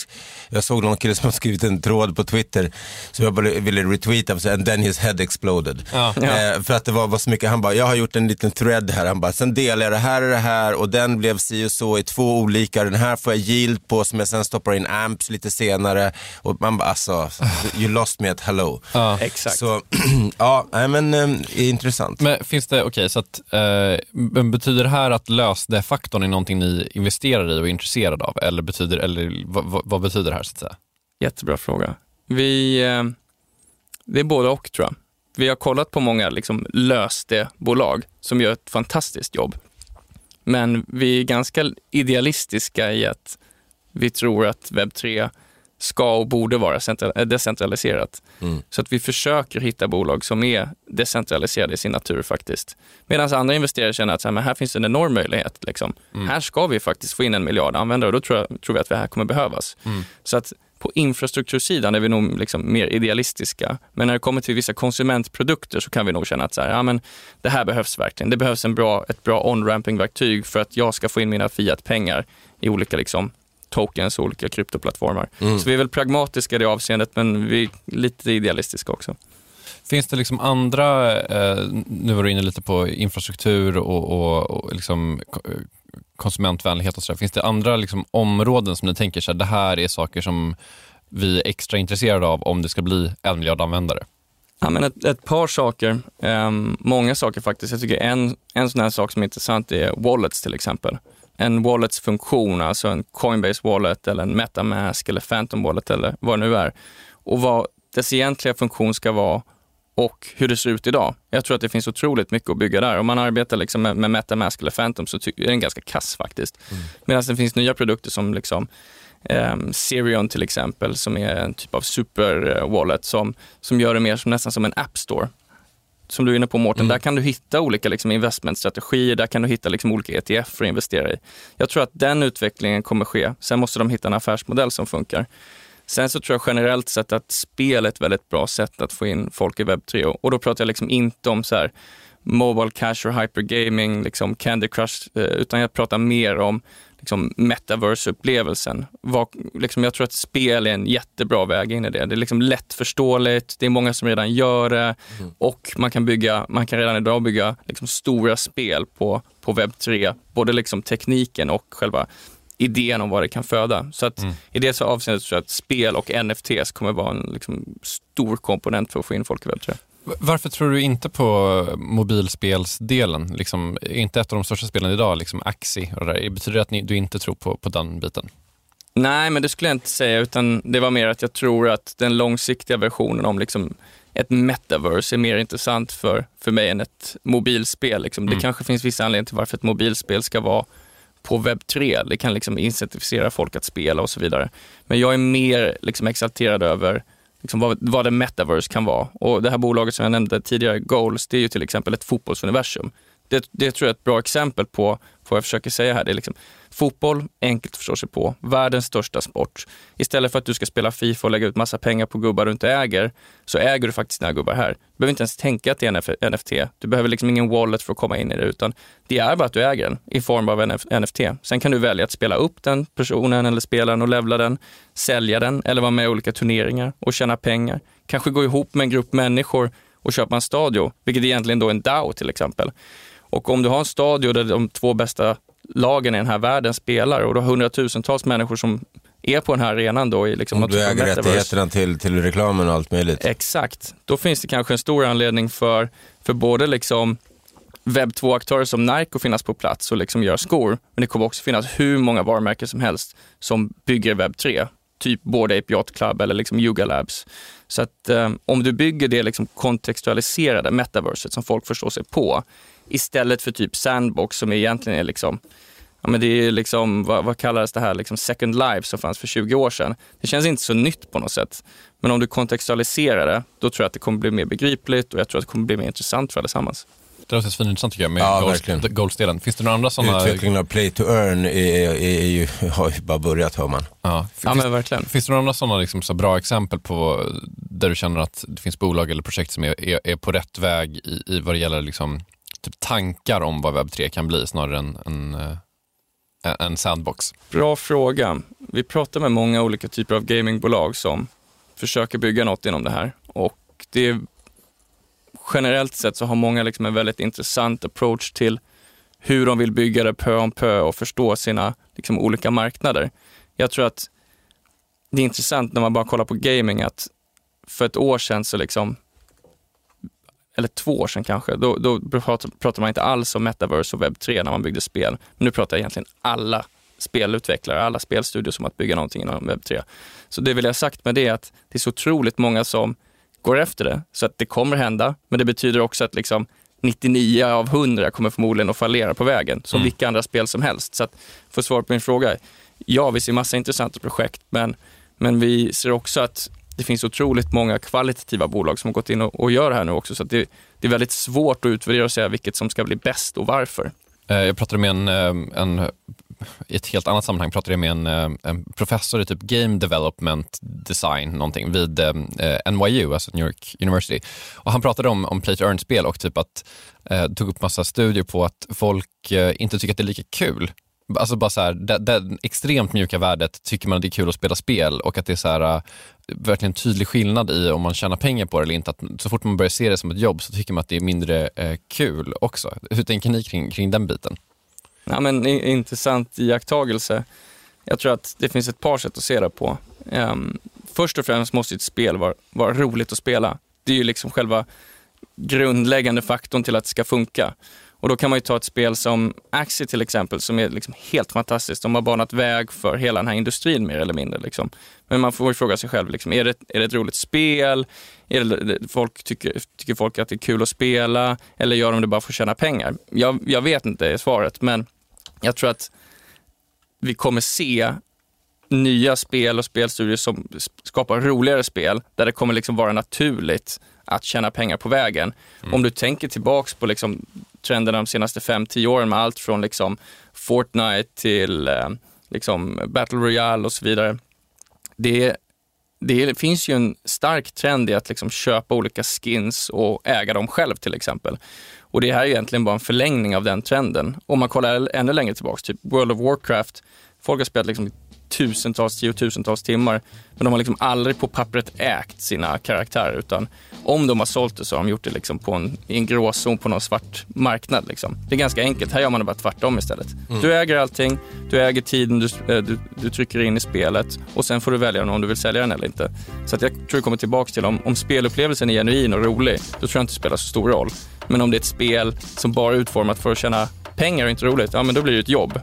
jag såg någon kille som har skrivit en tråd på Twitter som jag bara ville retweeta and then his head exploded. Ja. Eh, för att det var, var så mycket, han bara, jag har gjort en liten thread här, han bara, sen delar jag det här och det här och den blev si och så i två olika, den här får jag yield på som jag sen stoppar in amps lite senare. Och man bara, alltså, you lost me at hello. Ja. Exakt. Så, *clears throat* ja, men eh, intressant. Men finns det, okej, så att, eh, men betyder det här att lösde-faktorn är någonting ni investerar i och är intresserade av? Eller, betyder, eller vad, vad, betyder det här så att säga? Jättebra fråga. Vi, eh, det är både och tror jag. Vi har kollat på många liksom, löste bolag som gör ett fantastiskt jobb. Men vi är ganska idealistiska i att vi tror att webb 3 ska och borde vara eh, decentraliserat. Så att vi försöker hitta bolag som är decentraliserade i sin natur faktiskt. Medan andra investerare känner att så här, men här finns en enorm möjlighet. Liksom. Här ska vi faktiskt få in en miljard användare och då tror, jag, tror vi att det här kommer behövas. Så att på infrastruktursidan är vi nog liksom mer idealistiska. Men när det kommer till vissa konsumentprodukter så kan vi nog känna att så här, ja, men det här behövs verkligen. Det behövs en bra, ett bra on-ramping-verktyg för att jag ska få in mina fiat-pengar i olika liksom, tokens och olika kryptoplattformar. Så vi är väl pragmatiska i det avseendet, men vi är lite idealistiska också. Finns det liksom andra, eh, nu var du inne lite på infrastruktur och, och, och liksom ko- eh, konsumentvänlighet och sådär. Finns det andra liksom områden som ni tänker så här, det här är saker som vi är extra intresserade av om det ska bli en miljard användare? Ja, men ett, ett par saker, ehm, många saker faktiskt. Jag tycker en, en sån här sak som är intressant är wallets till exempel. En wallets funktion, alltså en Coinbase wallet eller en Metamask eller Phantom wallet eller vad det nu är. Och vad dess egentliga funktion ska vara och hur det ser ut idag. Jag tror att det finns otroligt mycket att bygga där. Om man arbetar liksom med, med Metamask eller Phantom så är den ganska kass faktiskt. Medan det finns nya produkter som liksom um, Sirion till exempel, som är en typ av super-wallet som, som gör det mer som, nästan som en app store. Som du är inne på Mårten, där kan du hitta olika liksom, investmentstrategier, där kan du hitta liksom, olika ETF för att investera i. Jag tror att den utvecklingen kommer ske. Sen måste de hitta en affärsmodell som funkar. Sen så tror jag generellt sett att spel är ett väldigt bra sätt att få in folk i webb 3 och då pratar jag liksom inte om så här mobile cash och hypergaming, liksom Candy Crush, eh, utan jag pratar mer om liksom metaverse-upplevelsen. Liksom jag tror att spel är en jättebra väg in i det. Det är liksom lättförståeligt, det är många som redan gör det och man kan, bygga, man kan redan idag bygga liksom stora spel på, på webb 3. Både liksom tekniken och själva idén om vad det kan föda. Så att i det så avseendet tror jag att spel och NFTs kommer vara en liksom stor komponent för att få in folk i webb 3. Varför tror du inte på mobilspelsdelen? Liksom, är inte ett av de största spelen idag liksom Axie? Och det där? Betyder det att ni, du inte tror på, på den biten? Nej, men det skulle jag inte säga, utan det var mer att jag tror att den långsiktiga versionen om liksom ett metaverse är mer intressant för, för mig än ett mobilspel. Liksom. Det kanske finns vissa anledningar till varför ett mobilspel ska vara på webb 3. Det kan liksom incentivisera folk att spela och så vidare. Men jag är mer liksom exalterad över liksom vad, vad det metaverse kan vara. Och det här bolaget som jag nämnde tidigare, Goals, det är ju till exempel ett fotbollsuniversum. Det, det tror jag är ett bra exempel på, vad jag försöker säga här. Det är liksom, fotboll, enkelt att förstå sig på, världens största sport. Istället för att du ska spela Fifa och lägga ut massa pengar på gubbar du inte äger, så äger du faktiskt dina gubbar här. Du behöver inte ens tänka att det är en NFT. Du behöver liksom ingen wallet för att komma in i det, utan det är bara att du äger den i form av NF- NFT. Sen kan du välja att spela upp den personen eller spelaren och levla den, sälja den eller vara med i olika turneringar och tjäna pengar. Kanske gå ihop med en grupp människor och köpa en stadio, vilket egentligen då är en DAO till exempel. Och om du har en stadio där de två bästa lagen i den här världen spelar och du har hundratusentals människor som är på den här arenan då i liksom Om något du äger rättigheterna till, till reklamen och allt möjligt. Exakt. Då finns det kanske en stor anledning för, för både liksom webb 2-aktörer som Nike att finnas på plats och liksom göra skor. Men det kommer också finnas hur många varumärken som helst som bygger webb 3. Typ både Yacht Club eller liksom Yuga Labs. Så att eh, om du bygger det liksom kontextualiserade metaverset som folk förstår sig på istället för typ Sandbox som egentligen är liksom Ja, men det är liksom, vad, vad kallades det här, liksom second life som fanns för 20 år sedan. Det känns inte så nytt på något sätt. Men om du kontextualiserar det, då tror jag att det kommer bli mer begripligt och jag tror att det kommer bli mer intressant för allesammans. Det låter svinintressant tycker jag med Ja, goals- goalsdelen. Finns det några andra sådana? Utvecklingen av play to earn är, är, är ju, *laughs* har ju bara börjat hör man. Ja. Ja, Finns, men verkligen. finns det några andra sådana liksom, så bra exempel på där du känner att det finns bolag eller projekt som är, är, är på rätt väg i, i vad det gäller liksom, typ tankar om vad webb 3 kan bli snarare än en, eh, en sandbox? Bra fråga. Vi pratar med många olika typer av gamingbolag som försöker bygga något inom det här. Och det är, generellt sett så har många liksom en väldigt intressant approach till hur de vill bygga det pö om pö och förstå sina liksom, olika marknader. Jag tror att det är intressant när man bara kollar på gaming att för ett år sedan så liksom eller två år sedan kanske, då, då pratar man inte alls om metaverse och webb 3 när man byggde spel. Men nu pratar egentligen alla spelutvecklare, alla spelstudios om att bygga någonting inom webb 3. Så det vill jag ha sagt med det är att det är så otroligt många som går efter det, så att det kommer hända. Men det betyder också att liksom 99 av 100 kommer förmodligen att fallera på vägen, som vilka andra spel som helst. Så att för svar på min fråga, ja, vi ser massa intressanta projekt, men, men vi ser också att det finns otroligt många kvalitativa bolag som har gått in och, och gör det här nu också. Så att det, det är väldigt svårt att utvärdera och säga vilket som ska bli bäst och varför. Eh, jag pratade med en, eh, en i ett helt annat sammanhang pratade jag med en, eh, en professor i typ game development design någonting vid eh, NYU, alltså New York University. Och han pratade om, om play to earn-spel och typ att eh, tog upp massa studier på att folk eh, inte tycker att det är lika kul. Alltså bara så här, det, det extremt mjuka värdet tycker man att det är kul att spela spel och att det är så här, äh, verkligen tydlig skillnad i om man tjänar pengar på det eller inte. Att så fort man börjar se det som ett jobb så tycker man att det är mindre eh, kul också. Hur tänker ni kring, kring den biten? Ja, men intressant iakttagelse. Jag tror att det finns ett par sätt att se det på. Um, först och främst måste ett spel vara, vara roligt att spela. Det är ju liksom själva grundläggande faktorn till att det ska funka. Och då kan man ju ta ett spel som Axie till exempel, som är liksom helt fantastiskt. De har banat väg för hela den här industrin mer eller mindre. Liksom. Men man får ju fråga sig själv, liksom, är, det, är det ett roligt spel? Är det, folk tycker, tycker folk att det är kul att spela? Eller gör de det bara för att tjäna pengar? Jag, jag vet inte är svaret, men jag tror att vi kommer se nya spel och spelstudior som skapar roligare spel, där det kommer liksom vara naturligt att tjäna pengar på vägen. Om du tänker tillbaks på liksom trenderna de senaste 5-10 åren med allt från liksom Fortnite till eh, liksom Battle Royale och så vidare. Det, det finns ju en stark trend i att liksom köpa olika skins och äga dem själv till exempel. Och det här är egentligen bara en förlängning av den trenden. Om man kollar ännu längre tillbaks, typ World of Warcraft, folk har spelat liksom tusentals, tiotusentals timmar, men de har liksom aldrig på pappret ägt sina karaktärer, utan om de har sålt det så har de gjort det liksom på en, i en gråzon på någon svart marknad. Liksom. Det är ganska enkelt, här gör man det bara tvärtom istället. Du äger allting, du äger tiden du, eh, du, du trycker in i spelet och sen får du välja om du vill sälja den eller inte. Så att jag tror det kommer tillbaka till om, om spelupplevelsen är genuin och rolig, då tror jag inte det spelar så stor roll. Men om det är ett spel som bara är utformat för att tjäna pengar och inte roligt, ja men då blir det ett jobb.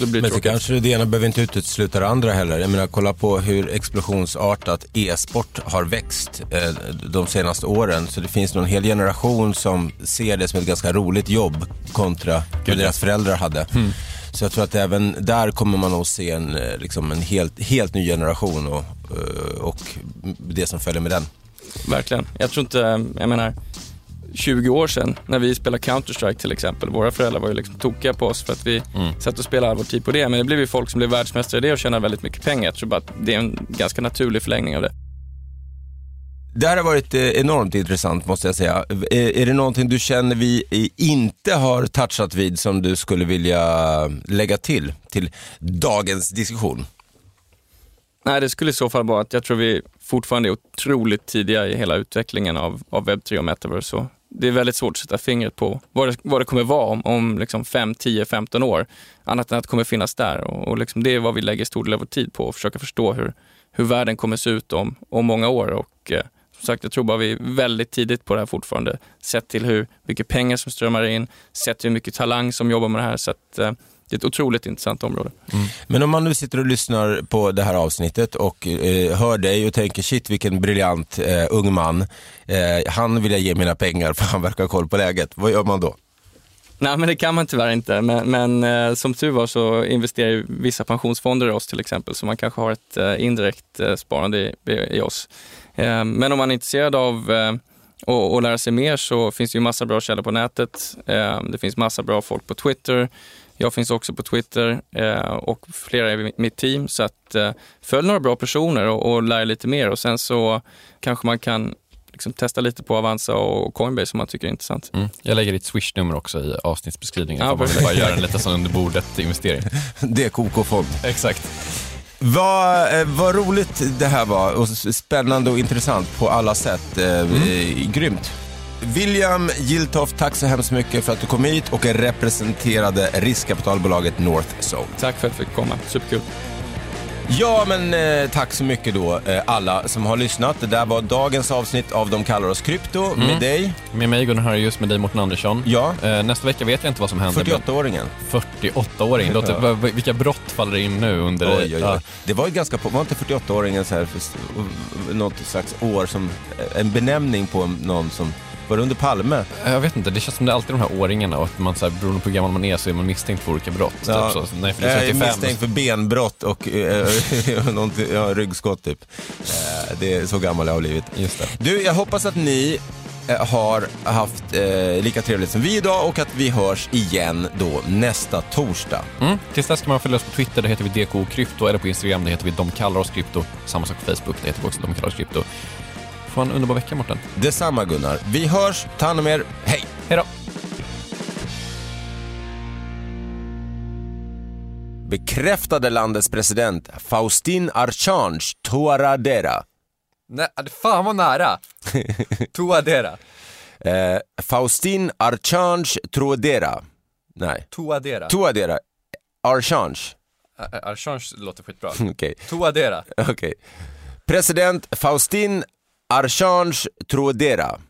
Då blir det Men så kanske det ena behöver inte utesluta det andra heller. Jag menar, kolla på hur explosionsartat e-sport har växt eh, de senaste åren. Så det finns nog en hel generation som ser det som ett ganska roligt jobb kontra vad deras föräldrar hade. Så jag tror att även där kommer man nog se en, eh, liksom en helt, helt ny generation och, eh, och det som följer med den. Verkligen. Jag tror inte, jag menar, 20 år sedan när vi spelade Counter-Strike till exempel, våra föräldrar var ju liksom tokiga på oss för att vi satt och spelade all vår tid på det. Men det blev ju folk som blev världsmästare i det och tjänade väldigt mycket pengar. Jag tror bara att det är en ganska naturlig förlängning av det. Det här har varit eh, enormt intressant måste jag säga. Är, är det någonting du känner vi eh, inte har touchat vid som du skulle vilja lägga till, till dagens diskussion? Nej, det skulle i så fall vara att jag tror vi fortfarande är otroligt tidiga i hela utvecklingen av, av webb3 och metaverse. Och det är väldigt svårt att sätta fingret på vad det, vad det kommer vara om, om liksom 5, 10, 15 år. Annat än att det kommer finnas där. Och, och liksom det är vad vi lägger stor del av vår tid på, att försöka förstå hur, hur världen kommer se ut om, om många år. Och eh, som sagt, jag tror bara vi är väldigt tidigt på det här fortfarande. Sett till hur mycket pengar som strömmar in, sett till hur mycket talang som jobbar med det här. Så att, eh, det är ett otroligt intressant område. Men om man nu sitter och lyssnar på det här avsnittet och eh, hör dig och tänker shit vilken briljant eh, ung man. Eh, han vill jag ge mina pengar *laughs* för han verkar ha koll på läget. Vad gör man då? Nej, men det kan man tyvärr inte. Men, men eh, som tur var så investerar vissa pensionsfonder i oss till exempel, så man kanske har ett eh, indirekt eh, sparande i, i, oss. Eh, men om man är intresserad av eh, och, och lära sig mer så finns det ju massa bra källor på nätet. Eh, det finns massa bra folk på Twitter. Jag finns också på Twitter eh, och flera i mitt team. Så att, eh, följ några bra personer och, och lär lite mer och sen så kanske man kan liksom testa lite på Avanza och Coinbase som man tycker är intressant. Mm. Jag lägger ditt swishnummer också i avsnittsbeskrivningen Ja, om man vill bara göra en liten sån under bordet investering. *laughs* Det är KK-fond. Exakt. Vad, eh, vad roligt det här var och spännande och intressant på alla sätt. Eh, eh, Grymt. William Giltoft, tack så hemskt mycket för att du kom hit och representerade riskkapitalbolaget Northzone. Tack för att jag fick komma, superkul. Ja, men eh, tack så mycket då eh, alla som har lyssnat. Det där var dagens avsnitt av De kallar oss krypto med dig, Med mig Gunnar Harrius, med dig Mårten Andersson. Ja. Eh, nästa vecka vet jag inte vad som händer. men 48-åringen. 48-åring. Låter, Ja. v- Vilka brott faller in nu under... Oj, oj, oj. Ja. Det var ju ganska var inte 48-åringen så här, för, något slags år som, en benämning på någon som, var det under Palme? Jag vet inte, det känns som det är alltid de här åringarna och att man så här, beroende på hur gammal man är så är man misstänkt för olika brott. Ja. Typ så. Så När jag fyller Jag är 35 misstänkt för benbrott och eh, *laughs* ja, ryggskott typ. Eh, det är så gammal jag har blivit. Just det. Du, jag hoppas att ni eh, har haft eh, lika trevligt som vi idag och att vi hörs igen då nästa torsdag. Mm. Tills dess kan man följa oss på Twitter, där heter vi DK Krypto, eller på Instagram, där heter vi De kallar oss krypto. Samma sak på Facebook, där heter vi också De kallar oss krypto. Få en underbar vecka Mårten. Detsamma Gunnar. Vi hörs, ta hand om er, hej! Hej då! Bekräftade landets president Faustin Archange Touadera. Nej, fan vad nära! *laughs* Tuadera. Eh, Faustin Archange Touadera. Nej, Tuadera. Touadera. Archange. Archange låter skitbra. *laughs* Okej. Tuadera. Okej. President Faustin Archange Touadera.